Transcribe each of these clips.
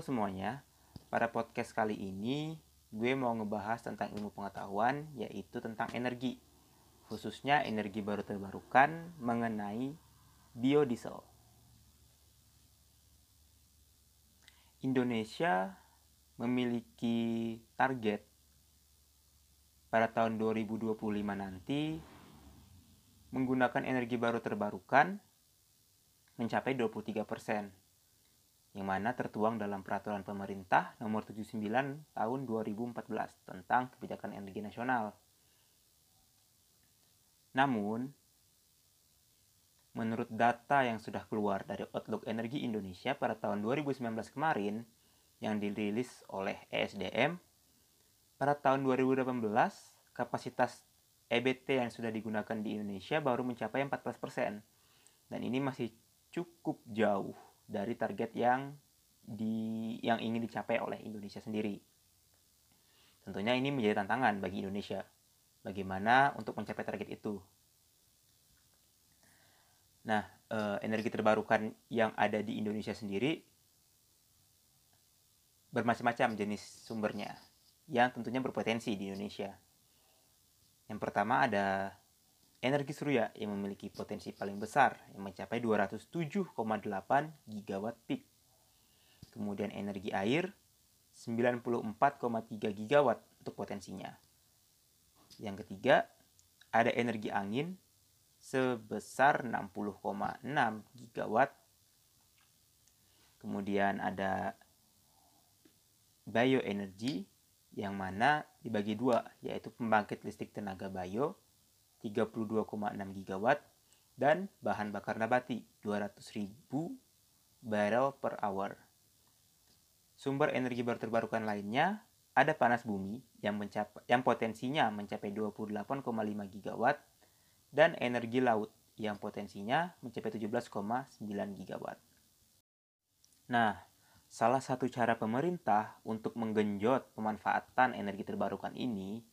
Semuanya, pada podcast kali ini gue mau ngebahas tentang ilmu pengetahuan yaitu tentang energi. Khususnya energi baru terbarukan mengenai biodiesel. Indonesia memiliki target pada tahun 2025 nanti menggunakan energi baru terbarukan mencapai 23 persen yang mana tertuang dalam peraturan pemerintah nomor 79 tahun 2014 tentang kebijakan energi nasional. Namun, menurut data yang sudah keluar dari Outlook Energi Indonesia pada tahun 2019 kemarin yang dirilis oleh ESDM, pada tahun 2018 kapasitas EBT yang sudah digunakan di Indonesia baru mencapai 14%. Dan ini masih cukup jauh dari target yang di yang ingin dicapai oleh Indonesia sendiri. Tentunya ini menjadi tantangan bagi Indonesia. Bagaimana untuk mencapai target itu? Nah, eh, energi terbarukan yang ada di Indonesia sendiri bermacam-macam jenis sumbernya yang tentunya berpotensi di Indonesia. Yang pertama ada energi surya yang memiliki potensi paling besar yang mencapai 207,8 gigawatt peak. Kemudian energi air 94,3 gigawatt untuk potensinya. Yang ketiga, ada energi angin sebesar 60,6 gigawatt. Kemudian ada bioenergi yang mana dibagi dua, yaitu pembangkit listrik tenaga bio 32,6 gigawatt dan bahan bakar nabati 200.000 barrel per hour. Sumber energi baru terbarukan lainnya ada panas bumi yang mencapai yang potensinya mencapai 28,5 gigawatt dan energi laut yang potensinya mencapai 17,9 gigawatt. Nah, salah satu cara pemerintah untuk menggenjot pemanfaatan energi terbarukan ini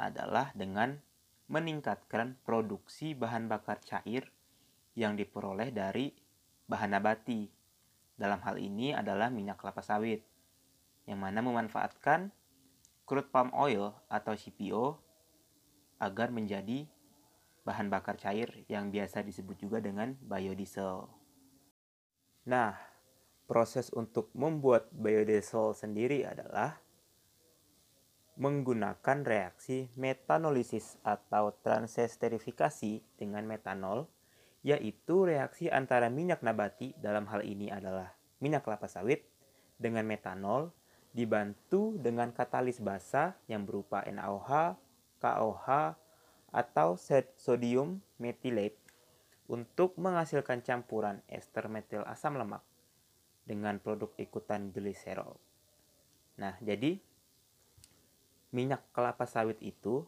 adalah dengan meningkatkan produksi bahan bakar cair yang diperoleh dari bahan nabati. Dalam hal ini adalah minyak kelapa sawit, yang mana memanfaatkan crude palm oil atau CPO agar menjadi bahan bakar cair yang biasa disebut juga dengan biodiesel. Nah, proses untuk membuat biodiesel sendiri adalah menggunakan reaksi metanolisis atau transesterifikasi dengan metanol, yaitu reaksi antara minyak nabati dalam hal ini adalah minyak kelapa sawit dengan metanol dibantu dengan katalis basa yang berupa NaOH, KOH, atau sodium methylate untuk menghasilkan campuran ester metil asam lemak dengan produk ikutan gliserol. Nah, jadi minyak kelapa sawit itu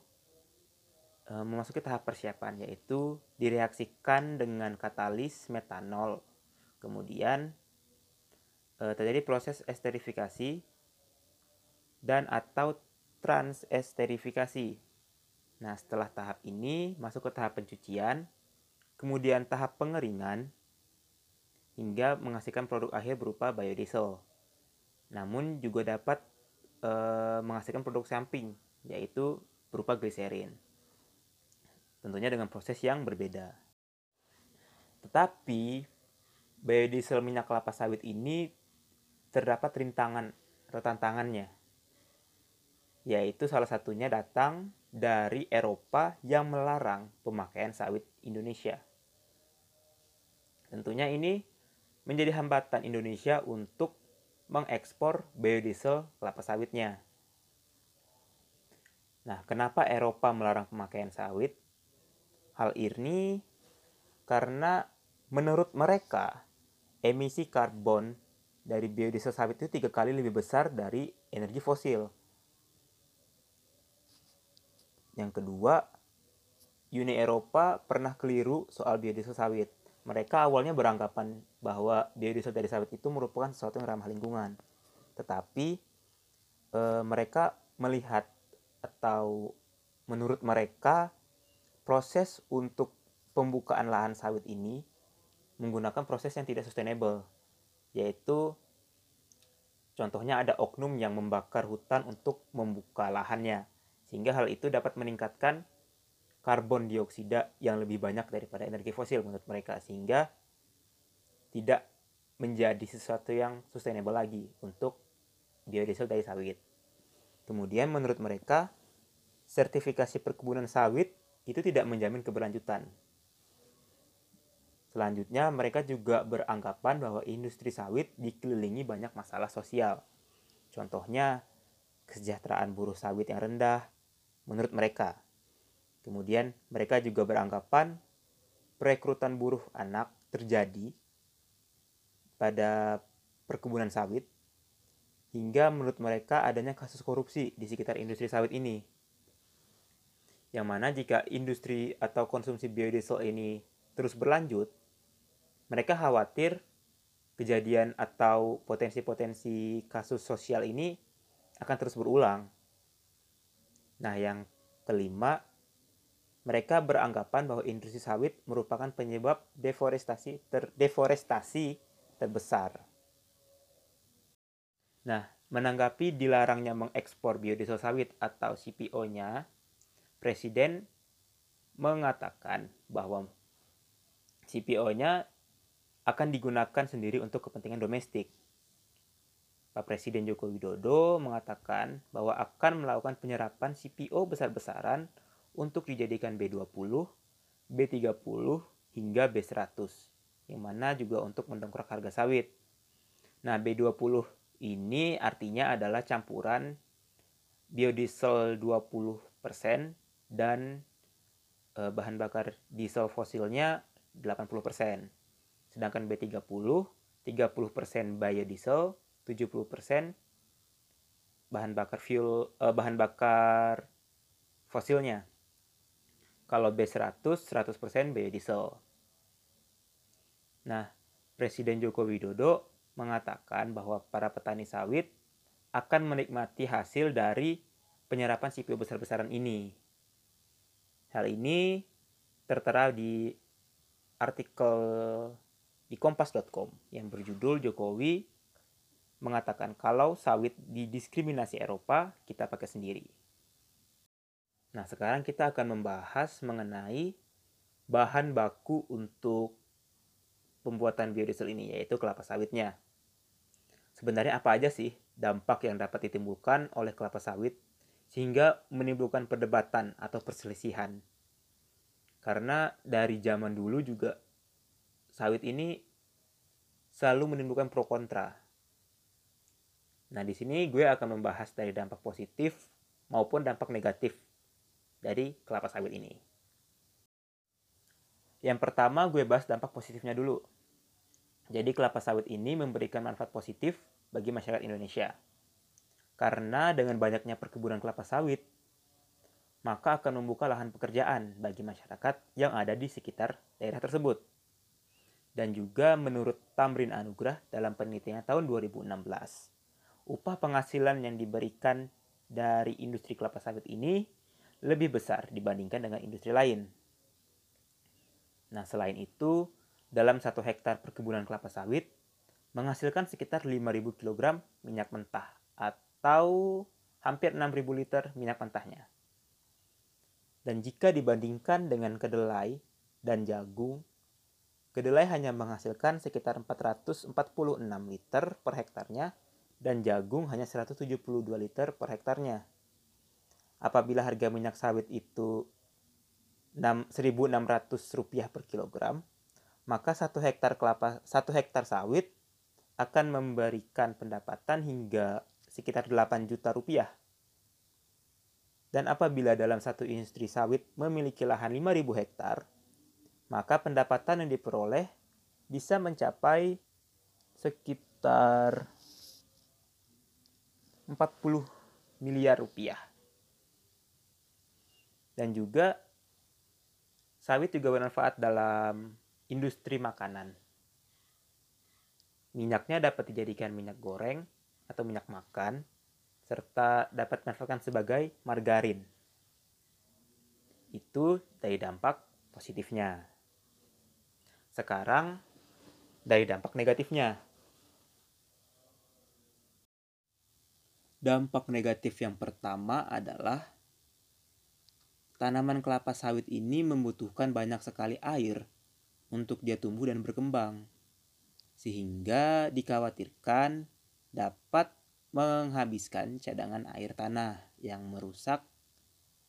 e, memasuki tahap persiapan yaitu direaksikan dengan katalis metanol. Kemudian e, terjadi proses esterifikasi dan atau transesterifikasi. Nah, setelah tahap ini masuk ke tahap pencucian, kemudian tahap pengeringan hingga menghasilkan produk akhir berupa biodiesel. Namun juga dapat e, menghasilkan produk samping yaitu berupa gliserin. Tentunya dengan proses yang berbeda. Tetapi biodiesel minyak kelapa sawit ini terdapat rintangan atau tantangannya. Yaitu salah satunya datang dari Eropa yang melarang pemakaian sawit Indonesia. Tentunya ini menjadi hambatan Indonesia untuk mengekspor biodiesel kelapa sawitnya. Nah, kenapa Eropa melarang pemakaian sawit? Hal ini karena menurut mereka emisi karbon dari biodiesel sawit itu tiga kali lebih besar dari energi fosil. Yang kedua, Uni Eropa pernah keliru soal biodiesel sawit mereka awalnya beranggapan bahwa biodiesel dari sawit itu merupakan sesuatu yang ramah lingkungan. Tetapi e, mereka melihat atau menurut mereka proses untuk pembukaan lahan sawit ini menggunakan proses yang tidak sustainable, yaitu Contohnya ada oknum yang membakar hutan untuk membuka lahannya, sehingga hal itu dapat meningkatkan karbon dioksida yang lebih banyak daripada energi fosil menurut mereka, sehingga tidak menjadi sesuatu yang sustainable lagi untuk biodiesel dari sawit. Kemudian menurut mereka, sertifikasi perkebunan sawit itu tidak menjamin keberlanjutan. Selanjutnya, mereka juga beranggapan bahwa industri sawit dikelilingi banyak masalah sosial. Contohnya, kesejahteraan buruh sawit yang rendah menurut mereka. Kemudian, mereka juga beranggapan perekrutan buruh anak terjadi pada perkebunan sawit hingga menurut mereka adanya kasus korupsi di sekitar industri sawit ini. Yang mana jika industri atau konsumsi biodiesel ini terus berlanjut, mereka khawatir kejadian atau potensi-potensi kasus sosial ini akan terus berulang. Nah, yang kelima, mereka beranggapan bahwa industri sawit merupakan penyebab deforestasi ter, deforestasi terbesar. Nah, menanggapi dilarangnya mengekspor biodiesel sawit atau CPO-nya, Presiden mengatakan bahwa CPO-nya akan digunakan sendiri untuk kepentingan domestik. Pak Presiden Joko Widodo mengatakan bahwa akan melakukan penyerapan CPO besar-besaran untuk dijadikan B20, B30, hingga B100, yang mana juga untuk mendongkrak harga sawit. Nah, B20 ini artinya adalah campuran biodiesel 20% dan eh, bahan bakar diesel fosilnya 80%. Sedangkan B30 30% biodiesel, 70% bahan bakar fuel eh, bahan bakar fosilnya. Kalau B100 100% biodiesel. Nah, Presiden Joko Widodo mengatakan bahwa para petani sawit akan menikmati hasil dari penyerapan CPO besar-besaran ini. Hal ini tertera di artikel di kompas.com yang berjudul Jokowi mengatakan kalau sawit didiskriminasi Eropa, kita pakai sendiri. Nah, sekarang kita akan membahas mengenai bahan baku untuk pembuatan biodiesel ini, yaitu kelapa sawitnya. Sebenarnya apa aja sih dampak yang dapat ditimbulkan oleh kelapa sawit sehingga menimbulkan perdebatan atau perselisihan? Karena dari zaman dulu juga sawit ini selalu menimbulkan pro kontra. Nah, di sini gue akan membahas dari dampak positif maupun dampak negatif dari kelapa sawit ini. Yang pertama gue bahas dampak positifnya dulu. Jadi kelapa sawit ini memberikan manfaat positif bagi masyarakat Indonesia. Karena dengan banyaknya perkebunan kelapa sawit, maka akan membuka lahan pekerjaan bagi masyarakat yang ada di sekitar daerah tersebut dan juga menurut Tamrin Anugrah dalam penelitian tahun 2016. Upah penghasilan yang diberikan dari industri kelapa sawit ini lebih besar dibandingkan dengan industri lain. Nah, selain itu, dalam satu hektar perkebunan kelapa sawit menghasilkan sekitar 5.000 kg minyak mentah atau hampir 6.000 liter minyak mentahnya. Dan jika dibandingkan dengan kedelai dan jagung Kedelai hanya menghasilkan sekitar 446 liter per hektarnya dan jagung hanya 172 liter per hektarnya. Apabila harga minyak sawit itu 1.600 rupiah per kilogram, maka satu hektar kelapa satu hektar sawit akan memberikan pendapatan hingga sekitar 8 juta rupiah. Dan apabila dalam satu industri sawit memiliki lahan 5.000 hektar, maka pendapatan yang diperoleh bisa mencapai sekitar 40 miliar rupiah. Dan juga sawit juga bermanfaat dalam industri makanan. Minyaknya dapat dijadikan minyak goreng atau minyak makan, serta dapat dimanfaatkan sebagai margarin. Itu dari dampak positifnya. Sekarang dari dampak negatifnya. Dampak negatif yang pertama adalah tanaman kelapa sawit ini membutuhkan banyak sekali air untuk dia tumbuh dan berkembang. Sehingga dikhawatirkan dapat menghabiskan cadangan air tanah yang merusak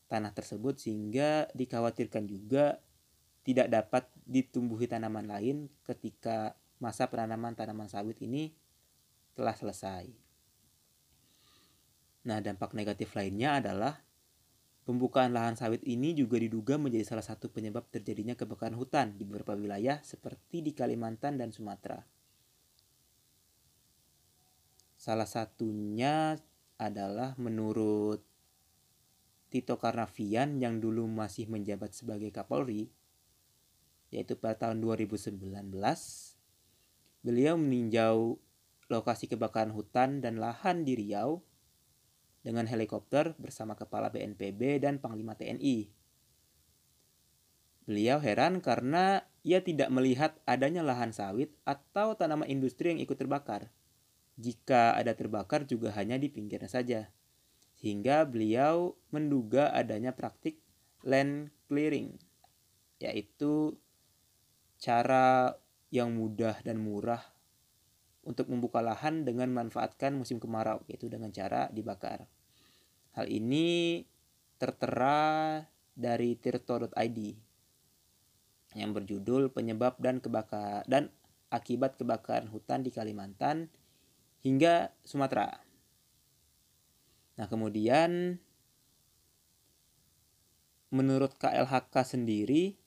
tanah tersebut sehingga dikhawatirkan juga tidak dapat ditumbuhi tanaman lain ketika masa penanaman tanaman sawit ini telah selesai. Nah, dampak negatif lainnya adalah pembukaan lahan sawit ini juga diduga menjadi salah satu penyebab terjadinya kebakaran hutan di beberapa wilayah seperti di Kalimantan dan Sumatera. Salah satunya adalah menurut Tito Karnavian yang dulu masih menjabat sebagai Kapolri, yaitu pada tahun 2019, beliau meninjau lokasi kebakaran hutan dan lahan di Riau dengan helikopter bersama Kepala BNPB dan Panglima TNI. Beliau heran karena ia tidak melihat adanya lahan sawit atau tanaman industri yang ikut terbakar. Jika ada terbakar juga hanya di pinggirnya saja. Sehingga beliau menduga adanya praktik land clearing, yaitu cara yang mudah dan murah untuk membuka lahan dengan memanfaatkan musim kemarau, yaitu dengan cara dibakar. Hal ini tertera dari tirto.id yang berjudul penyebab dan kebakar dan akibat kebakaran hutan di Kalimantan hingga Sumatera. Nah, kemudian menurut KLHK sendiri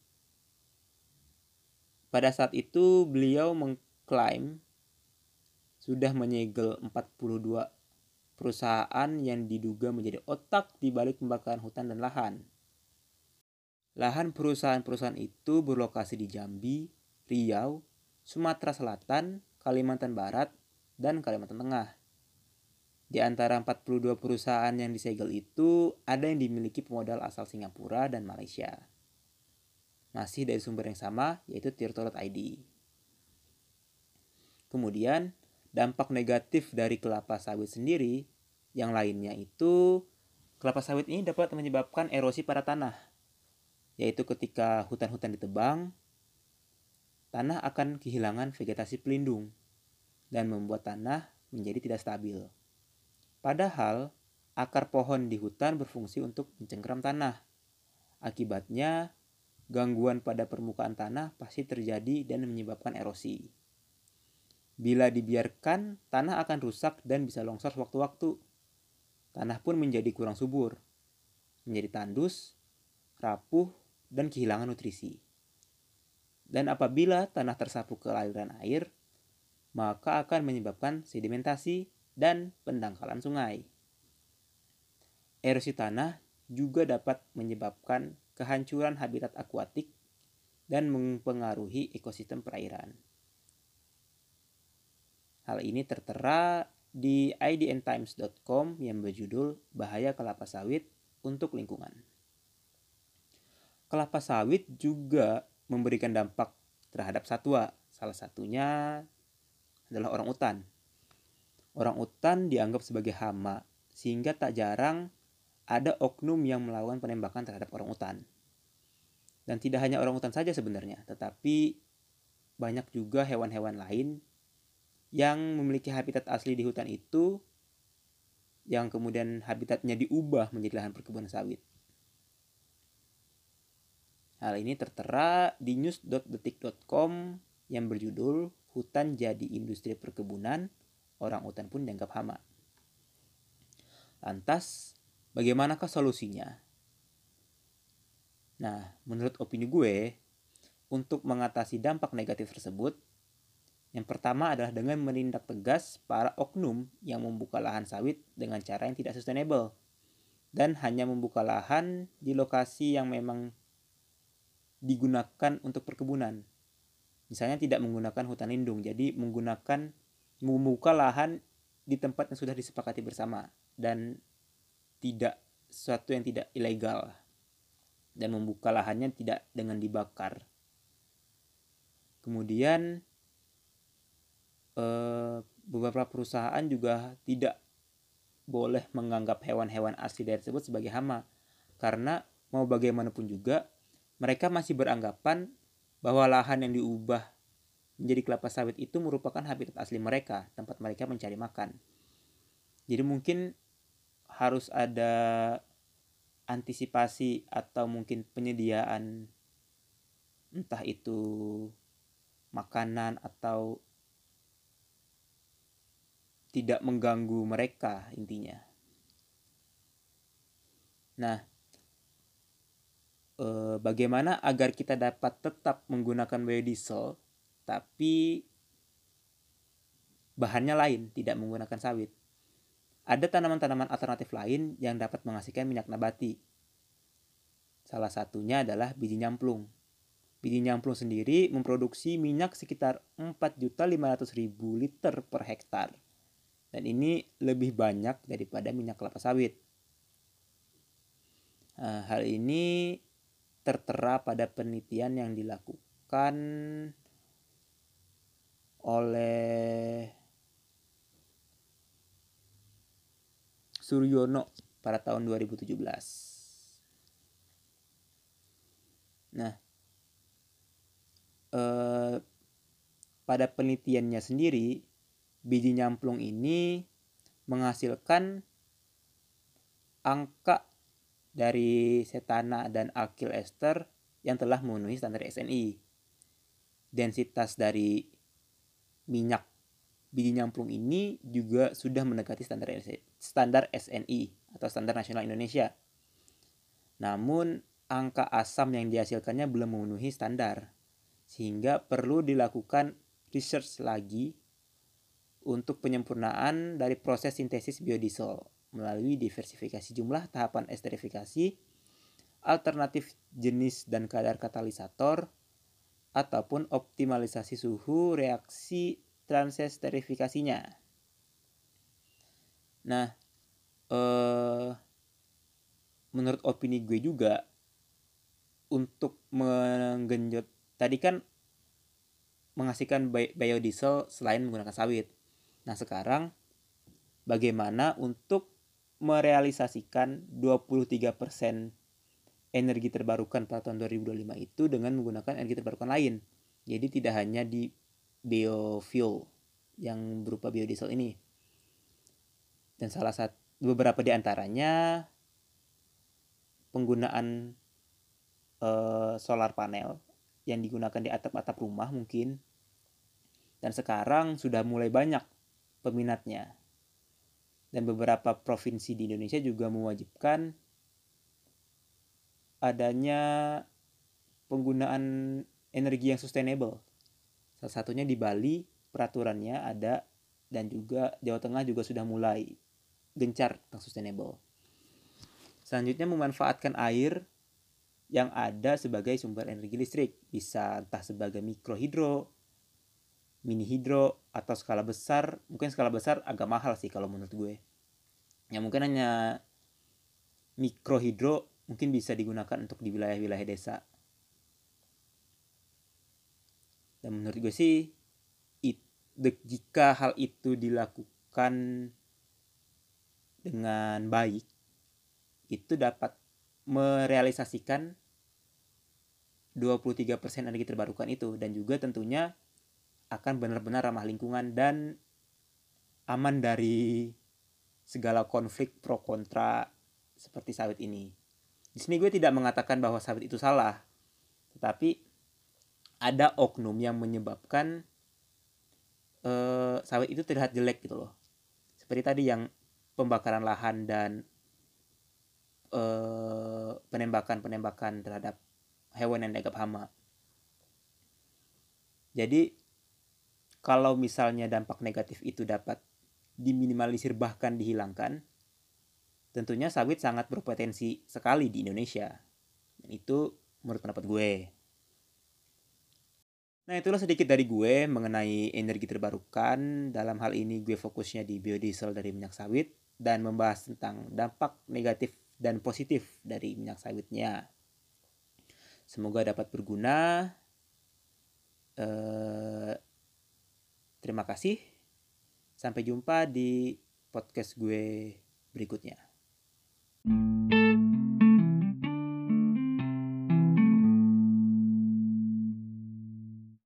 pada saat itu beliau mengklaim sudah menyegel 42 perusahaan yang diduga menjadi otak di balik pembakaran hutan dan lahan. Lahan perusahaan-perusahaan itu berlokasi di Jambi, Riau, Sumatera Selatan, Kalimantan Barat, dan Kalimantan Tengah. Di antara 42 perusahaan yang disegel itu, ada yang dimiliki pemodal asal Singapura dan Malaysia. Masih dari sumber yang sama, yaitu tirto.id. Kemudian, dampak negatif dari kelapa sawit sendiri yang lainnya itu kelapa sawit ini dapat menyebabkan erosi pada tanah yaitu ketika hutan-hutan ditebang tanah akan kehilangan vegetasi pelindung dan membuat tanah menjadi tidak stabil. Padahal akar pohon di hutan berfungsi untuk mencengkeram tanah. Akibatnya gangguan pada permukaan tanah pasti terjadi dan menyebabkan erosi. Bila dibiarkan, tanah akan rusak dan bisa longsor sewaktu-waktu. Tanah pun menjadi kurang subur, menjadi tandus, rapuh, dan kehilangan nutrisi. Dan apabila tanah tersapu ke aliran air, maka akan menyebabkan sedimentasi dan pendangkalan sungai. Erosi tanah juga dapat menyebabkan kehancuran habitat akuatik dan mempengaruhi ekosistem perairan. Hal ini tertera di idntimes.com yang berjudul Bahaya Kelapa Sawit untuk Lingkungan. Kelapa sawit juga memberikan dampak terhadap satwa. Salah satunya adalah orang utan. Orang utan dianggap sebagai hama, sehingga tak jarang ada oknum yang melakukan penembakan terhadap orang utan. Dan tidak hanya orang utan saja sebenarnya, tetapi banyak juga hewan-hewan lain yang memiliki habitat asli di hutan itu yang kemudian habitatnya diubah menjadi lahan perkebunan sawit. Hal ini tertera di news.detik.com yang berjudul Hutan jadi industri perkebunan, orang hutan pun dianggap hama. Lantas, bagaimanakah solusinya? Nah, menurut opini gue, untuk mengatasi dampak negatif tersebut, yang pertama adalah dengan menindak tegas para oknum yang membuka lahan sawit dengan cara yang tidak sustainable dan hanya membuka lahan di lokasi yang memang digunakan untuk perkebunan. Misalnya tidak menggunakan hutan lindung, jadi menggunakan membuka lahan di tempat yang sudah disepakati bersama dan tidak sesuatu yang tidak ilegal dan membuka lahannya tidak dengan dibakar. Kemudian Eh, beberapa perusahaan juga tidak boleh menganggap hewan-hewan asli daerah tersebut sebagai hama karena mau bagaimanapun juga mereka masih beranggapan bahwa lahan yang diubah menjadi kelapa sawit itu merupakan habitat asli mereka, tempat mereka mencari makan. Jadi mungkin harus ada antisipasi atau mungkin penyediaan entah itu makanan atau tidak mengganggu mereka intinya. Nah, eh, bagaimana agar kita dapat tetap menggunakan biodiesel tapi bahannya lain, tidak menggunakan sawit? Ada tanaman-tanaman alternatif lain yang dapat menghasilkan minyak nabati. Salah satunya adalah biji nyamplung. Biji nyamplung sendiri memproduksi minyak sekitar 4.500.000 liter per hektar dan ini lebih banyak daripada minyak kelapa sawit. Nah, hal ini tertera pada penelitian yang dilakukan oleh Suryono pada tahun 2017. Nah, eh, pada penelitiannya sendiri biji nyamplung ini menghasilkan angka dari setana dan alkyl ester yang telah memenuhi standar SNI. Densitas dari minyak biji nyamplung ini juga sudah mendekati standar standar SNI atau standar nasional Indonesia. Namun angka asam yang dihasilkannya belum memenuhi standar sehingga perlu dilakukan research lagi untuk penyempurnaan dari proses sintesis biodiesel melalui diversifikasi jumlah tahapan esterifikasi, alternatif jenis dan kadar katalisator, ataupun optimalisasi suhu reaksi transesterifikasinya. Nah, eh, menurut opini gue juga untuk menggenjot tadi kan menghasilkan biodiesel selain menggunakan sawit. Nah, sekarang bagaimana untuk merealisasikan 23% energi terbarukan pada tahun 2025 itu dengan menggunakan energi terbarukan lain. Jadi tidak hanya di biofuel yang berupa biodiesel ini. Dan salah satu beberapa di antaranya penggunaan uh, solar panel yang digunakan di atap-atap rumah mungkin. Dan sekarang sudah mulai banyak peminatnya. Dan beberapa provinsi di Indonesia juga mewajibkan adanya penggunaan energi yang sustainable. Salah satunya di Bali peraturannya ada dan juga Jawa Tengah juga sudah mulai gencar tentang sustainable. Selanjutnya memanfaatkan air yang ada sebagai sumber energi listrik, bisa entah sebagai mikrohidro, mini hidro atau skala besar mungkin skala besar agak mahal sih kalau menurut gue. Ya mungkin hanya mikro hidro mungkin bisa digunakan untuk di wilayah-wilayah desa. Dan menurut gue sih it, jika hal itu dilakukan dengan baik itu dapat merealisasikan 23% energi terbarukan itu. Dan juga tentunya akan benar-benar ramah lingkungan dan aman dari segala konflik pro kontra seperti sawit ini. Di sini gue tidak mengatakan bahwa sawit itu salah, tetapi ada oknum yang menyebabkan uh, sawit itu terlihat jelek gitu loh. Seperti tadi yang pembakaran lahan dan uh, penembakan-penembakan terhadap hewan yang dianggap hama. Jadi kalau misalnya dampak negatif itu dapat diminimalisir bahkan dihilangkan, tentunya sawit sangat berpotensi sekali di Indonesia. Dan itu menurut pendapat gue. Nah itulah sedikit dari gue mengenai energi terbarukan. Dalam hal ini gue fokusnya di biodiesel dari minyak sawit dan membahas tentang dampak negatif dan positif dari minyak sawitnya. Semoga dapat berguna. Uh, Terima kasih. Sampai jumpa di podcast gue berikutnya. thank you